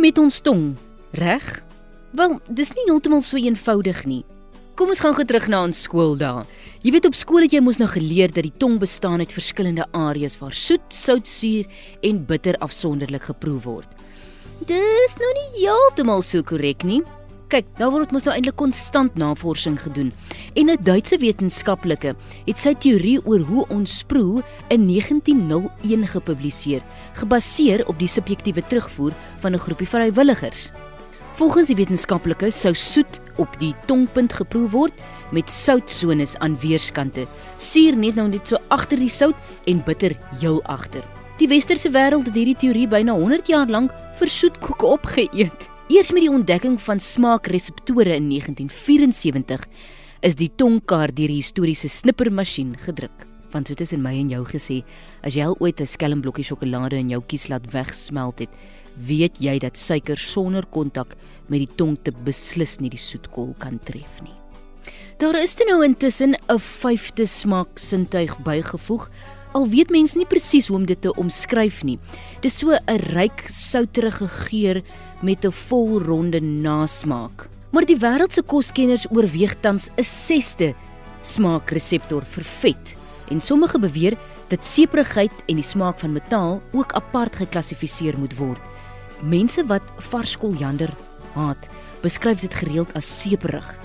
met ons tong, reg? Wel, dis nie heeltemal so eenvoudig nie. Kom ons gaan gou terug na ons skooldae. Jy weet op skool het jy mos nou geleer dat die tong bestaan uit verskillende areas waar soet, sout, suur en bitter afsonderlik geproe word. Dis nou nie heeltemal so korrek nie. Kyk, daar word mos nou eintlik konstant navorsing gedoen. En 'n Duitse wetenskaplike het sy teorie oor hoe ons proe in 1901 gepubliseer, gebaseer op die subjektiewe terugvoer van 'n groepie vrywilligers. Volgens die wetenskaplike sou soet op die tongpunt geproe word met soutsones aan weerskante. Suur net nou net so agter die sout en bitter heel agter. Die westerse wêreld het hierdie teorie byna 100 jaar lank vir soetkoeke opgeëet. Eers met die ontdekking van smaakreseptore in 1974 is die tongkaart deur die historiese snippermasjien gedruk. Want dit is in my en jou gesê, as jy al ooit 'n skelmblokkie sjokolade in jou kies laat wegsmelt het, weet jy dat suiker sonder kontak met die tong te beslis nie die soetkol kan tref nie. Daar is nou intussen 'n vyfde smaaksintuig bygevoeg Al weet mens nie presies hoe om dit te omskryf nie. Dis so 'n ryk souterige geur met 'n volronde nasmaak. Maar die wêreld se koskenners oorweeg tans 'n sesde smaakreseptor vir vet en sommige beweer dat seprigheid en die smaak van metaal ook apart geklassifiseer moet word. Mense wat vars koljander haat, beskryf dit gereeld as seperig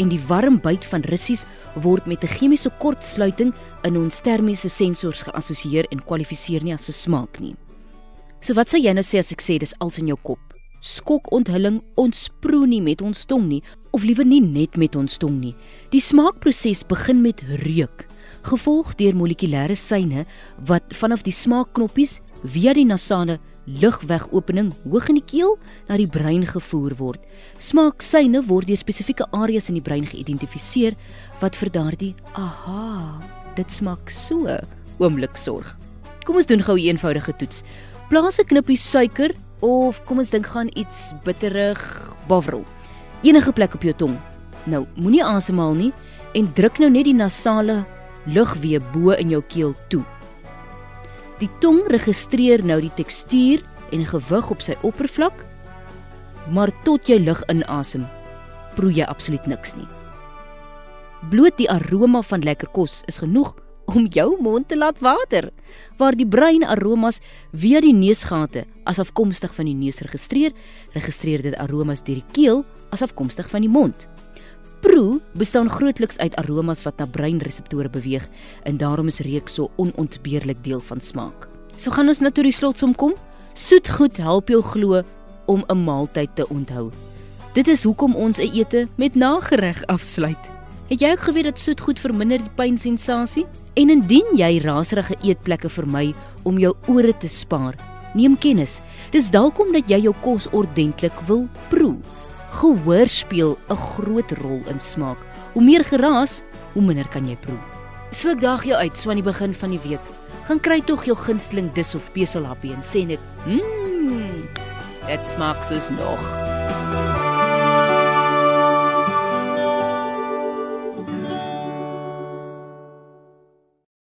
en die warm byt van russies word met 'n chemiese kortsluiting in ons termiese sensors geassosieer en kwalifiseer nie as 'n smaak nie. So wat sou jy nou sê as ek sê dis als in jou kop? Skok onthulling ons proe nie met ons tong nie of liewer nie net met ons tong nie. Die smaakproses begin met reuk, gevolg deur molekulêre seine wat vanaf die smaakknoppies via die nasale lugwegopening hoog in die keel na die brein gevoer word. Smaaksyne word deur spesifieke areas in die brein geïdentifiseer wat vir daardie aha, dit smaak so oomblik sorg. Kom ons doen gou 'n eenvoudige toets. Plaas 'n knippie suiker of kom ons dink gaan iets bitterig, bavrol. Enige plek op jou tong. Nou, moenie asemhaal nie en druk nou net die nasale lugweë bo in jou keel toe. Die tong registreer nou die tekstuur en gewig op sy oppervlak, maar tot jy lug inasem, proe jy absoluut niks nie. Bloot die aroma van lekker kos is genoeg om jou mond te laat water, waar die brein aromas via die neusgate as afkomstig van die neus registreer, registreer dit aromas deur die keel as afkomstig van die mond. Proe bestaan grootliks uit aromas wat na breinreseptore beweeg en daarom is reuk so onontbeerlik deel van smaak. So gaan ons na toe die slotsom kom. Soet goed help jou glo om 'n maaltyd te onthou. Dit is hoekom ons 'n ete met nagereg afsluit. Het jy ook geweet dat soet goed verminder die pynsensasie? En indien jy raserige eetplekke vermy om jou ore te spaar, neem kennis. Dis dalk omdat jy jou kos ordentlik wil proe. Gehoor speel 'n groot rol in smaak. Hoe meer geraas, hoe minder kan jy proe. So ek daag jou uit so aan die begin van die week. Gaan kry tog jou gunsteling dis of beselhappie en sê net, "Mmm, dit smaak soos nog."